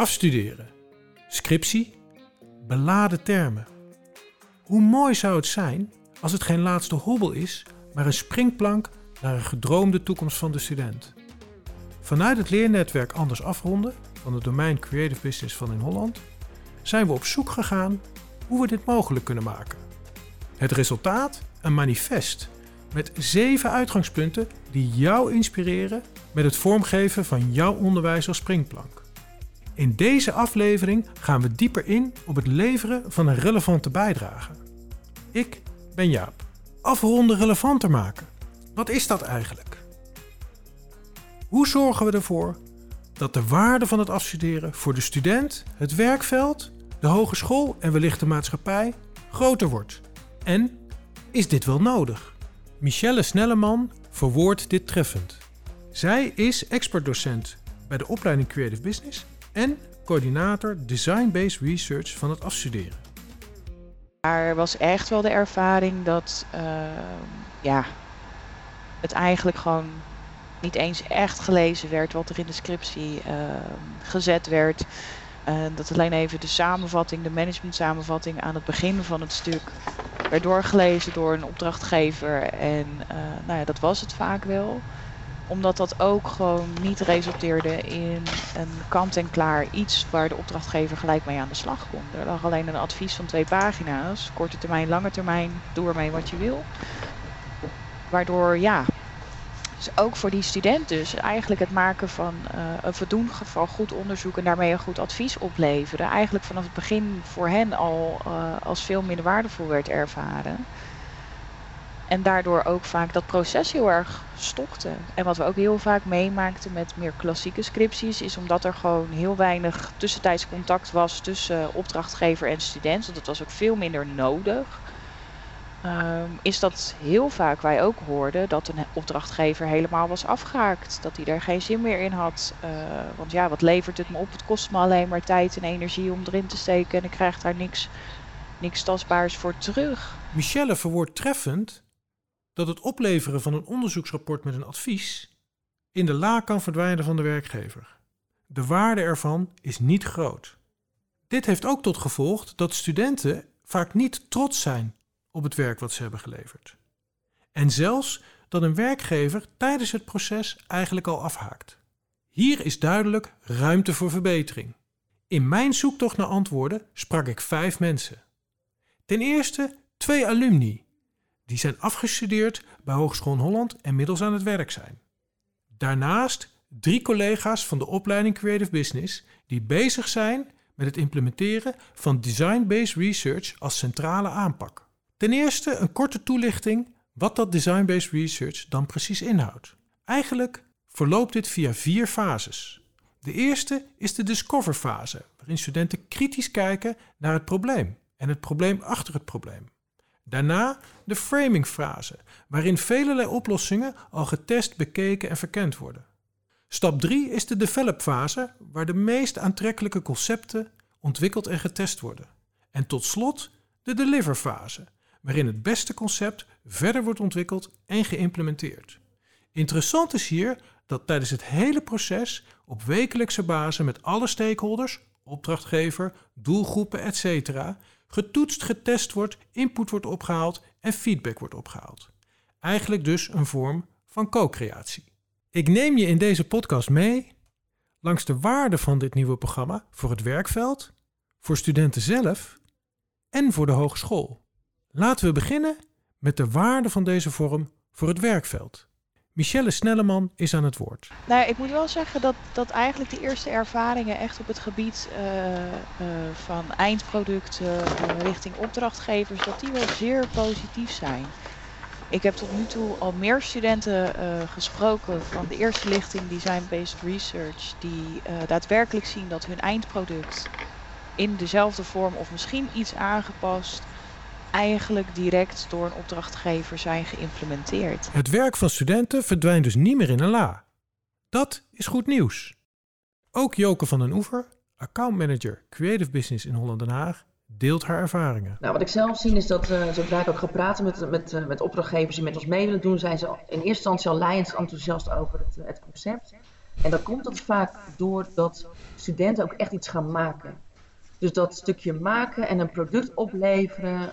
Afstuderen. Scriptie. Beladen termen. Hoe mooi zou het zijn als het geen laatste hobbel is, maar een springplank naar een gedroomde toekomst van de student. Vanuit het leernetwerk Anders Afronden van het domein Creative Business van in Holland zijn we op zoek gegaan hoe we dit mogelijk kunnen maken. Het resultaat? Een manifest met zeven uitgangspunten die jou inspireren met het vormgeven van jouw onderwijs als springplank. In deze aflevering gaan we dieper in op het leveren van een relevante bijdrage. Ik ben Jaap. Afronden relevanter maken. Wat is dat eigenlijk? Hoe zorgen we ervoor dat de waarde van het afstuderen voor de student, het werkveld, de hogeschool en wellicht de maatschappij groter wordt? En is dit wel nodig? Michelle Snelleman verwoordt dit treffend. Zij is expertdocent bij de opleiding Creative Business en coördinator Design-Based Research van het afstuderen. Er was echt wel de ervaring dat uh, ja, het eigenlijk gewoon niet eens echt gelezen werd wat er in de scriptie uh, gezet werd. Dat alleen even de samenvatting, de management samenvatting aan het begin van het stuk werd doorgelezen door een opdrachtgever. En uh, nou ja, dat was het vaak wel. Omdat dat ook gewoon niet resulteerde in een kant-en-klaar iets waar de opdrachtgever gelijk mee aan de slag kon. Er lag alleen een advies van twee pagina's. Korte termijn, lange termijn, doe ermee wat je wil. Waardoor ja, dus ook voor die student dus eigenlijk het maken van uh, een voldoende geval goed onderzoek en daarmee een goed advies opleveren. Eigenlijk vanaf het begin voor hen al uh, als veel minder waardevol werd ervaren. En daardoor ook vaak dat proces heel erg stokte. En wat we ook heel vaak meemaakten met meer klassieke scripties, is omdat er gewoon heel weinig tussentijds contact was tussen opdrachtgever en student. Want dat was ook veel minder nodig. Um, is dat heel vaak wij ook hoorden dat een opdrachtgever helemaal was afgehaakt. Dat hij er geen zin meer in had. Uh, want ja, wat levert het me op? Het kost me alleen maar tijd en energie om erin te steken en ik krijg daar niks, niks tastbaars voor terug. Michelle verwoordt treffend dat het opleveren van een onderzoeksrapport met een advies in de la kan verdwijnen van de werkgever. De waarde ervan is niet groot. Dit heeft ook tot gevolg dat studenten vaak niet trots zijn op het werk wat ze hebben geleverd. En zelfs dat een werkgever tijdens het proces eigenlijk al afhaakt. Hier is duidelijk ruimte voor verbetering. In mijn zoektocht naar antwoorden sprak ik vijf mensen. Ten eerste twee alumni, die zijn afgestudeerd bij Hogeschool Holland en middels aan het werk zijn. Daarnaast drie collega's van de opleiding Creative Business die bezig zijn met het implementeren van design-based research als centrale aanpak. Ten eerste een korte toelichting wat dat design-based research dan precies inhoudt. Eigenlijk verloopt dit via vier fases. De eerste is de discover fase, waarin studenten kritisch kijken naar het probleem en het probleem achter het probleem. Daarna de framing fase, waarin velelei oplossingen al getest, bekeken en verkend worden. Stap 3 is de develop fase, waar de meest aantrekkelijke concepten ontwikkeld en getest worden. En tot slot de deliver fase, waarin het beste concept verder wordt ontwikkeld en geïmplementeerd. Interessant is hier dat tijdens het hele proces op wekelijkse basis met alle stakeholders, opdrachtgever, doelgroepen, etc., getoetst, getest wordt, input wordt opgehaald en feedback wordt opgehaald. Eigenlijk dus een vorm van co-creatie. Ik neem je in deze podcast mee langs de waarde van dit nieuwe programma voor het werkveld, voor studenten zelf en voor de hogeschool. Laten we beginnen met de waarde van deze vorm voor het werkveld. Michelle Snelleman is aan het woord. Nou, ik moet wel zeggen dat, dat eigenlijk de eerste ervaringen echt op het gebied uh, uh, van eindproducten richting opdrachtgevers, dat die wel zeer positief zijn. Ik heb tot nu toe al meer studenten gesproken van de eerste lichting Design-Based Research, die daadwerkelijk zien dat hun eindproduct in dezelfde vorm of misschien iets aangepast eigenlijk direct door een opdrachtgever zijn geïmplementeerd. Het werk van studenten verdwijnt dus niet meer in een la. Dat is goed nieuws. Ook Joke van den Oever, accountmanager Creative Business in Holland Den Haag, deelt haar ervaringen. Nou, wat ik zelf zie is dat uh, zodra ik ook ga praten met, met, uh, met opdrachtgevers die met ons mee willen doen, zijn ze in eerste instantie al leidend enthousiast over het, het concept. En dat komt dat vaak doordat studenten ook echt iets gaan maken. Dus dat stukje maken en een product opleveren,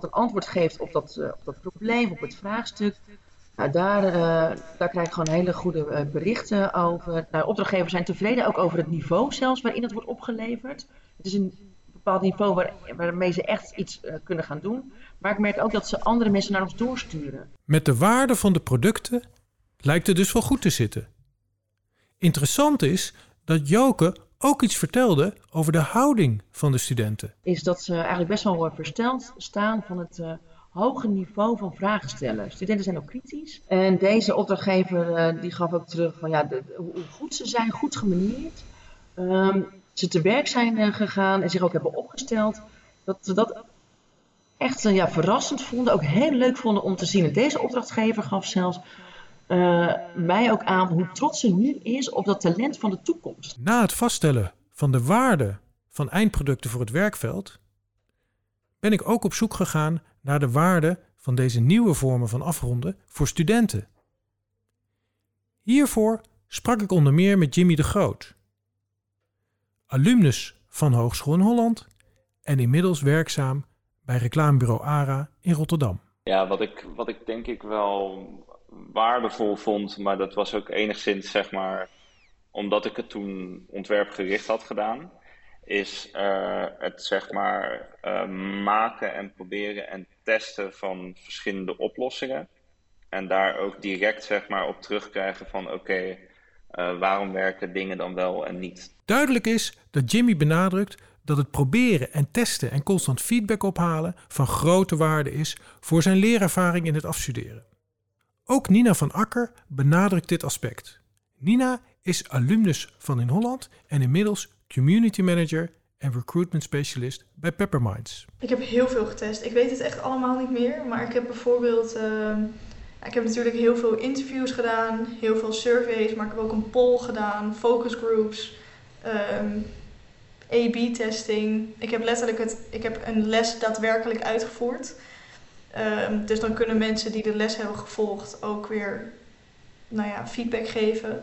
wat een antwoord geeft op dat, uh, op dat probleem, op het vraagstuk. Nou, daar, uh, daar krijg ik gewoon hele goede berichten over. Nou, opdrachtgevers zijn tevreden ook over het niveau zelfs waarin het wordt opgeleverd. Het is een bepaald niveau waar, waarmee ze echt iets kunnen gaan doen. Maar ik merk ook dat ze andere mensen naar ons doorsturen. Met de waarde van de producten lijkt het dus wel goed te zitten. Interessant is dat Joke ook iets vertelde over de houding van de studenten. Is dat ze eigenlijk best wel versteld staan van het uh, hoge niveau van vragen stellen. Studenten zijn ook kritisch. En deze opdrachtgever uh, die gaf ook terug van ja, hoe goed ze zijn, goed gemanierd. Um, ze te werk zijn gegaan en zich ook hebben opgesteld. Dat ze dat echt ja, verrassend vonden, ook heel leuk vonden om te zien. En deze opdrachtgever gaf zelfs uh, mij ook aan hoe trots ze nu is op dat talent van de toekomst. Na het vaststellen van de waarde van eindproducten voor het werkveld, ben ik ook op zoek gegaan naar de waarde van deze nieuwe vormen van afronden voor studenten. Hiervoor sprak ik onder meer met Jimmy de Groot, alumnus van Hogeschool in Holland en inmiddels werkzaam bij reclamebureau ARA in Rotterdam. Ja, wat ik, wat ik denk ik wel waardevol vond, maar dat was ook enigszins zeg maar omdat ik het toen ontwerpgericht had gedaan, is uh, het zeg maar uh, maken en proberen en testen van verschillende oplossingen. En daar ook direct zeg maar op terugkrijgen van oké, uh, waarom werken dingen dan wel en niet. Duidelijk is dat Jimmy benadrukt dat het proberen en testen en constant feedback ophalen van grote waarde is voor zijn leerervaring in het afstuderen. Ook Nina van Akker benadrukt dit aspect. Nina is alumnus van In Holland en inmiddels community manager en recruitment specialist bij Pepperminds. Ik heb heel veel getest. Ik weet het echt allemaal niet meer, maar ik heb bijvoorbeeld. Uh, ik heb natuurlijk heel veel interviews gedaan, heel veel surveys, maar ik heb ook een poll gedaan, focus groups, um, A-B-testing. Ik heb letterlijk het, ik heb een les daadwerkelijk uitgevoerd. Um, dus dan kunnen mensen die de les hebben gevolgd ook weer nou ja, feedback geven.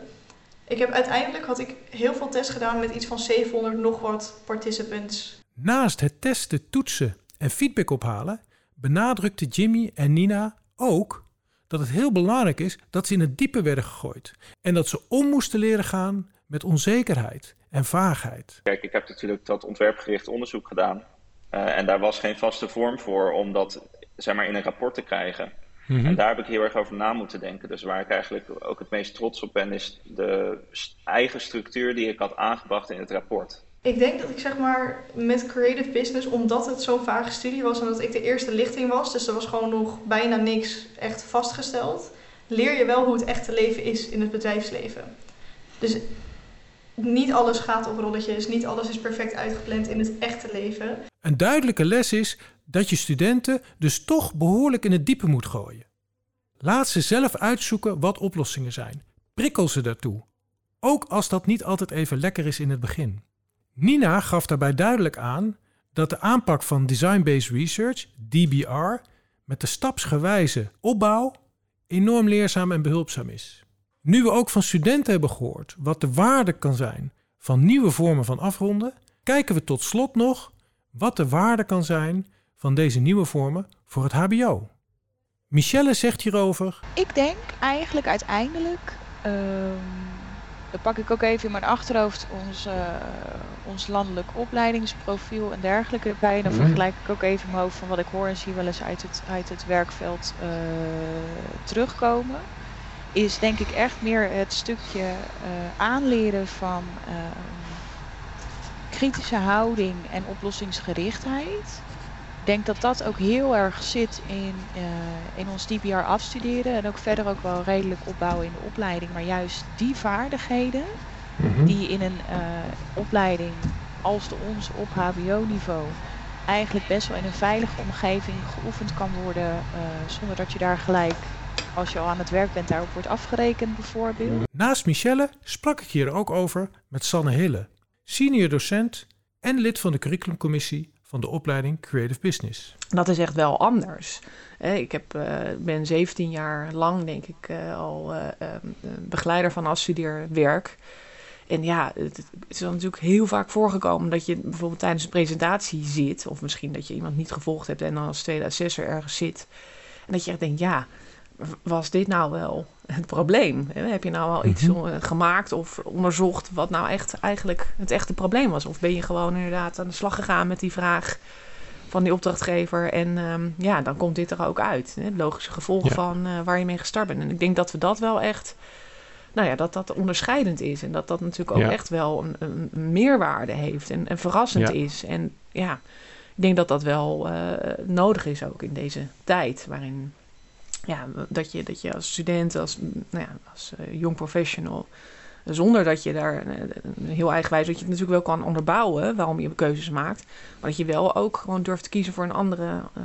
Ik heb uiteindelijk had ik heel veel tests gedaan met iets van 700 nog wat participants. Naast het testen, toetsen en feedback ophalen, benadrukte Jimmy en Nina ook dat het heel belangrijk is dat ze in het diepe werden gegooid en dat ze om moesten leren gaan met onzekerheid en vaagheid. Kijk, ik heb natuurlijk dat ontwerpgericht onderzoek gedaan. Uh, en daar was geen vaste vorm voor om dat zeg maar, in een rapport te krijgen. Mm-hmm. En daar heb ik heel erg over na moeten denken. Dus waar ik eigenlijk ook het meest trots op ben, is de eigen structuur die ik had aangebracht in het rapport. Ik denk dat ik zeg maar met creative business, omdat het zo'n vage studie was en dat ik de eerste lichting was, dus er was gewoon nog bijna niks echt vastgesteld, leer je wel hoe het echte leven is in het bedrijfsleven. Dus niet alles gaat op rolletjes, niet alles is perfect uitgepland in het echte leven. Een duidelijke les is dat je studenten dus toch behoorlijk in het diepe moet gooien. Laat ze zelf uitzoeken wat oplossingen zijn. Prikkel ze daartoe. Ook als dat niet altijd even lekker is in het begin. Nina gaf daarbij duidelijk aan dat de aanpak van Design-Based Research, DBR, met de stapsgewijze opbouw enorm leerzaam en behulpzaam is. Nu we ook van studenten hebben gehoord wat de waarde kan zijn van nieuwe vormen van afronden, kijken we tot slot nog wat de waarde kan zijn van deze nieuwe vormen voor het HBO. Michelle zegt hierover. Ik denk eigenlijk uiteindelijk, dan pak ik ook even in mijn achterhoofd ons, uh, ons landelijk opleidingsprofiel en dergelijke erbij. En dan vergelijk ik ook even mijn hoofd van wat ik hoor en zie wel eens uit het, uit het werkveld uh, terugkomen. Is denk ik echt meer het stukje uh, aanleren van kritische houding en oplossingsgerichtheid. Ik denk dat dat ook heel erg zit in, uh, in ons DBR afstuderen en ook verder ook wel redelijk opbouwen in de opleiding. Maar juist die vaardigheden mm-hmm. die in een uh, opleiding als de onze op HBO-niveau eigenlijk best wel in een veilige omgeving geoefend kan worden uh, zonder dat je daar gelijk als je al aan het werk bent daarop wordt afgerekend bijvoorbeeld. Naast Michelle sprak ik hier ook over met Sanne Hille, senior docent en lid van de curriculumcommissie van de opleiding Creative Business. Dat is echt wel anders. Ik heb, uh, ben 17 jaar lang, denk ik, uh, al uh, begeleider van afstudeerwerk. En ja, het, is natuurlijk heel vaak voorgekomen dat je bijvoorbeeld tijdens een presentatie zit, of misschien dat je iemand niet gevolgd hebt en dan als tweede assessor ergens zit. En dat je echt denkt, ja, was dit nou wel het probleem? Heb je nou wel iets mm-hmm. gemaakt of onderzocht wat nou echt eigenlijk het echte probleem was? Of ben je gewoon inderdaad aan de slag gegaan met die vraag van die opdrachtgever en um, ja, dan komt dit er ook uit. Hè? Het logische gevolg van uh, waar je mee gestart bent. En ik denk dat we dat wel echt, nou ja, dat dat onderscheidend is. En dat dat natuurlijk ook ja. echt wel een, een, meerwaarde heeft en, en verrassend ja. is. En ja, ik denk dat dat wel uh, nodig is ook in deze tijd waarin ja, dat, je, dat je als student, als, nou ja, als jong professional, zonder dat je daar uh, heel eigenwijs, dat je het natuurlijk wel kan onderbouwen waarom je keuzes maakt, maar dat je wel ook gewoon durft te kiezen voor een andere, uh,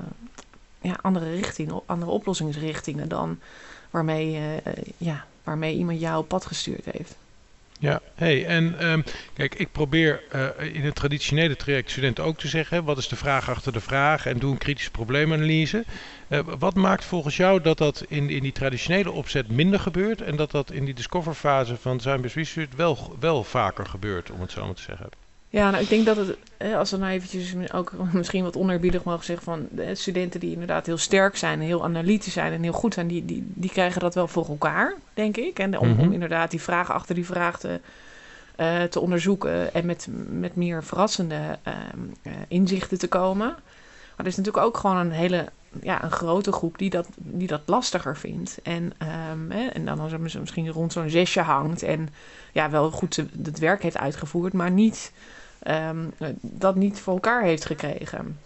ja, andere richting, andere oplossingsrichtingen dan waarmee, ja, waarmee iemand jou op pad gestuurd heeft. Ja, hey, en um, kijk, ik probeer uh, in het traditionele traject studenten ook te zeggen: wat is de vraag achter de vraag en doe een kritische probleemanalyse. Uh, wat maakt volgens jou dat dat in, in die traditionele opzet minder gebeurt en dat dat in die discoverfase van Design Research wel, wel vaker gebeurt, om het zo maar te zeggen? Ja, nou, ik denk dat het, als we nou eventjes ook misschien wat onerbiedig mogen zeggen van de studenten die inderdaad heel sterk zijn, heel analytisch zijn en heel goed zijn, die, die, die krijgen dat wel voor elkaar, denk ik. En om, mm -hmm. om inderdaad die vraag achter die vraag te, uh, te onderzoeken en met, met meer verrassende uh, uh, inzichten te komen. Maar er is natuurlijk ook gewoon een hele ja, een grote groep die dat, die dat lastiger vindt. En, um, hè, en dan als misschien rond zo'n zesje hangt en ja, wel goed het werk heeft uitgevoerd, maar niet um, dat niet voor elkaar heeft gekregen.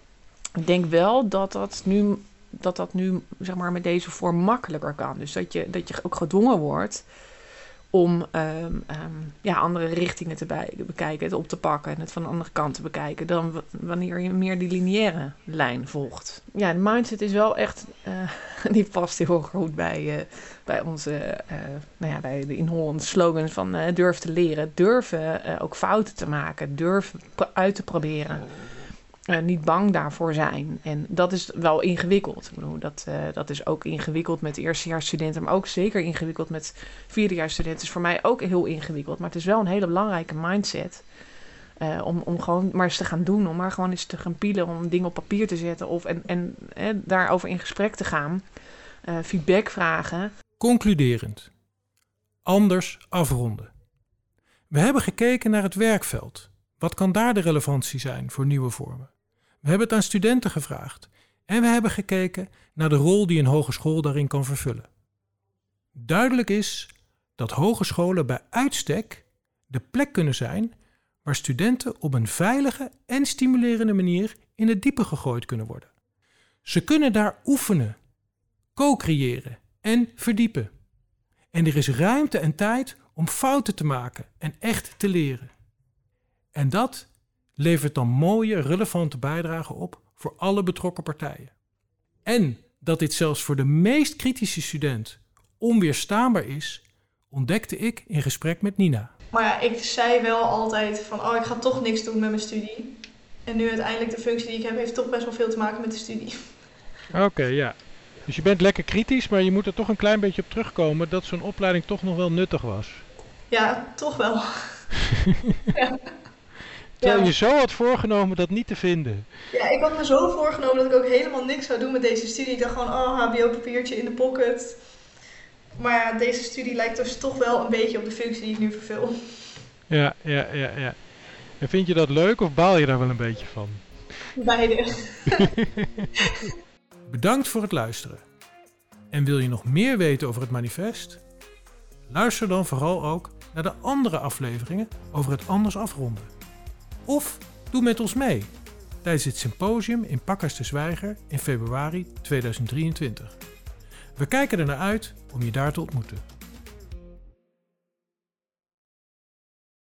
Ik denk wel dat dat nu, dat dat nu zeg maar, met deze vorm makkelijker kan. Dus dat je, dat je ook gedwongen wordt om um, um, ja, andere richtingen te bekijken, het op te pakken en het van de andere kant te bekijken, dan wanneer je meer die lineaire lijn volgt. Ja, de mindset is wel echt, uh, die past heel goed bij, uh, bij onze, uh, nou ja, bij de in Holland slogan van durf te leren, durven ook fouten te maken, durven uit te proberen. Uh, niet bang daarvoor zijn. En dat is wel ingewikkeld. Ik bedoel, dat, uh, dat is ook ingewikkeld met eerstejaarsstudenten, maar ook zeker ingewikkeld met vierdejaarsstudenten. Is voor mij ook heel ingewikkeld, maar het is wel een hele belangrijke mindset. Uh, om, om gewoon maar eens te gaan doen, om maar gewoon eens te gaan pielen, om dingen op papier te zetten of en, en daarover in gesprek te gaan. feedback vragen. Concluderend. Anders afronden. We hebben gekeken naar het werkveld. Wat kan daar de relevantie zijn voor nieuwe vormen? We hebben het aan studenten gevraagd en we hebben gekeken naar de rol die een hogeschool daarin kan vervullen. Duidelijk is dat hogescholen bij uitstek de plek kunnen zijn waar studenten op een veilige en stimulerende manier in het diepe gegooid kunnen worden. Ze kunnen daar oefenen, co-creëren en verdiepen. En er is ruimte en tijd om fouten te maken en echt te leren. En dat levert dan mooie, relevante bijdragen op voor alle betrokken partijen. En dat dit zelfs voor de meest kritische student onweerstaanbaar is, ontdekte ik in gesprek met Nina. Maar ja, ik zei wel altijd van, oh, ik ga toch niks doen met mijn studie. En nu uiteindelijk de functie die ik heb, heeft toch best wel veel te maken met de studie. Oké, okay, ja. Dus je bent lekker kritisch, maar je moet er toch een klein beetje op terugkomen dat zo'n opleiding toch nog wel nuttig was. Ja, toch wel. ja. Terwijl je zo had voorgenomen dat niet te vinden. Ja, ik had me zo voorgenomen dat ik ook helemaal niks zou doen met deze studie. Ik dacht gewoon, oh, HBO-papiertje in de pocket. Maar ja, deze studie lijkt dus toch wel een beetje op de functie die ik nu vervul. Ja, ja, ja, ja. En vind je dat leuk of baal je daar wel een beetje van? Beide. Bedankt voor het luisteren. En wil je nog meer weten over het manifest? Luister dan vooral ook naar de andere afleveringen over het anders afronden. Of doe met ons mee tijdens het symposium in Pakkers de Zwijger in februari 2023. We kijken er naar uit om je daar te ontmoeten.